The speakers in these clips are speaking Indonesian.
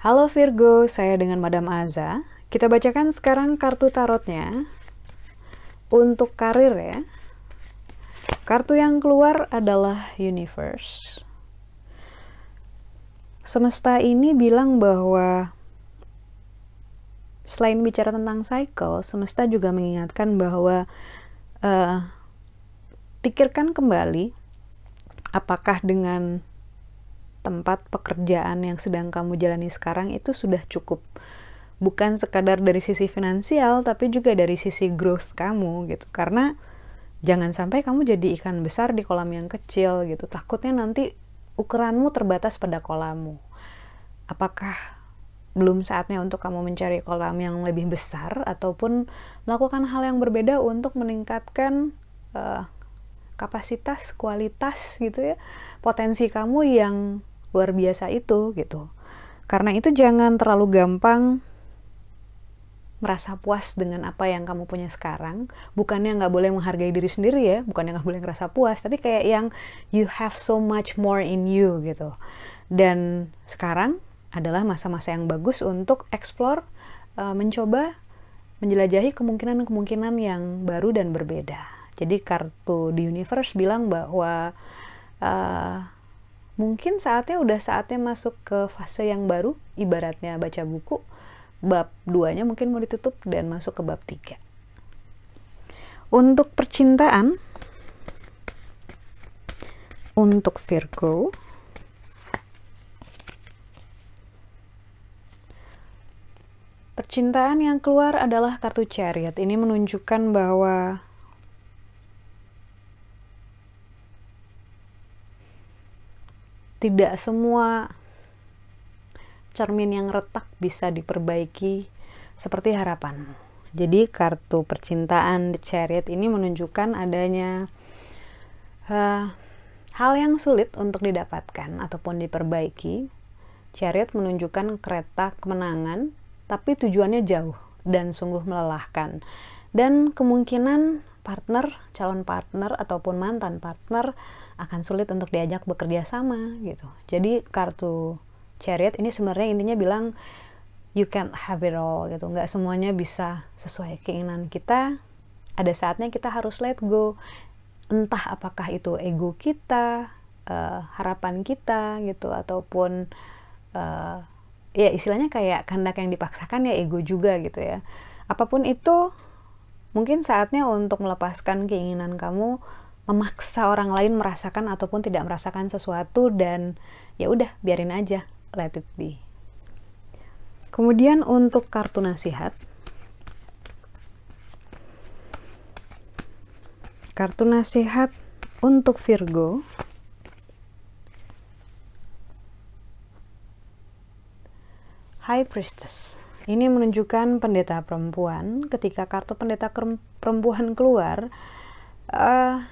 Halo Virgo, saya dengan Madam Aza. Kita bacakan sekarang kartu tarotnya. Untuk karir ya. Kartu yang keluar adalah Universe. Semesta ini bilang bahwa selain bicara tentang cycle, semesta juga mengingatkan bahwa uh, pikirkan kembali apakah dengan tempat pekerjaan yang sedang kamu jalani sekarang itu sudah cukup? Bukan sekadar dari sisi finansial tapi juga dari sisi growth kamu gitu. Karena jangan sampai kamu jadi ikan besar di kolam yang kecil gitu. Takutnya nanti ukuranmu terbatas pada kolammu apakah belum saatnya untuk kamu mencari kolam yang lebih besar ataupun melakukan hal yang berbeda untuk meningkatkan uh, kapasitas kualitas gitu ya potensi kamu yang luar biasa itu gitu. Karena itu jangan terlalu gampang merasa puas dengan apa yang kamu punya sekarang. Bukannya nggak boleh menghargai diri sendiri ya, bukannya nggak boleh ngerasa puas, tapi kayak yang you have so much more in you gitu. Dan sekarang adalah masa-masa yang bagus untuk explore, uh, mencoba menjelajahi kemungkinan-kemungkinan yang baru dan berbeda. Jadi kartu di universe bilang bahwa uh, mungkin saatnya udah saatnya masuk ke fase yang baru ibaratnya baca buku bab duanya mungkin mau ditutup dan masuk ke bab tiga untuk percintaan untuk Virgo Percintaan yang keluar adalah kartu chariot. Ini menunjukkan bahwa tidak semua cermin yang retak bisa diperbaiki seperti harapanmu. Jadi kartu percintaan The Chariot ini menunjukkan adanya uh, hal yang sulit untuk didapatkan ataupun diperbaiki. Chariot menunjukkan kereta kemenangan, tapi tujuannya jauh dan sungguh melelahkan. Dan kemungkinan partner, calon partner ataupun mantan partner akan sulit untuk diajak bekerja sama gitu. Jadi kartu chariot ini sebenarnya intinya bilang you can't have it all gitu. Nggak semuanya bisa sesuai keinginan kita. Ada saatnya kita harus let go. Entah apakah itu ego kita, uh, harapan kita gitu ataupun uh, ya istilahnya kayak kehendak yang dipaksakan ya ego juga gitu ya. Apa pun itu Mungkin saatnya untuk melepaskan keinginan kamu memaksa orang lain merasakan ataupun tidak merasakan sesuatu dan ya udah biarin aja, let it be. Kemudian untuk kartu nasihat. Kartu nasihat untuk Virgo. High Priestess. Ini menunjukkan pendeta perempuan. Ketika kartu pendeta perempuan keluar, uh,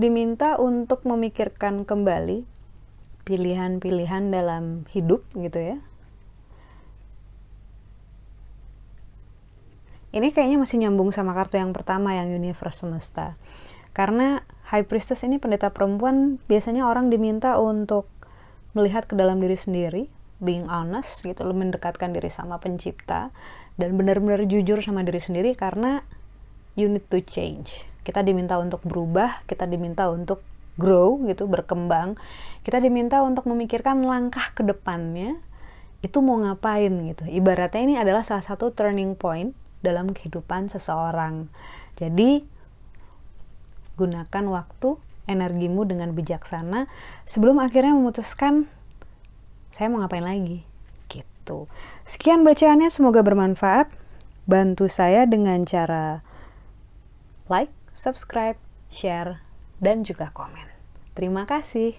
diminta untuk memikirkan kembali pilihan-pilihan dalam hidup, gitu ya. Ini kayaknya masih nyambung sama kartu yang pertama yang Universe Semesta. Karena High Priestess ini pendeta perempuan biasanya orang diminta untuk melihat ke dalam diri sendiri, being honest gitu lo mendekatkan diri sama pencipta dan benar-benar jujur sama diri sendiri karena you need to change. Kita diminta untuk berubah kita diminta untuk grow gitu berkembang. Kita diminta untuk memikirkan langkah ke depannya itu mau ngapain gitu. Ibaratnya ini adalah salah satu turning point dalam kehidupan seseorang. Jadi gunakan waktu energimu dengan bijaksana sebelum akhirnya memutuskan saya mau ngapain lagi? Gitu. Sekian bacaannya semoga bermanfaat. Bantu saya dengan cara like subscribe share dan juga komen. Terima kasih.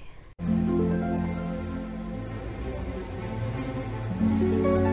thank you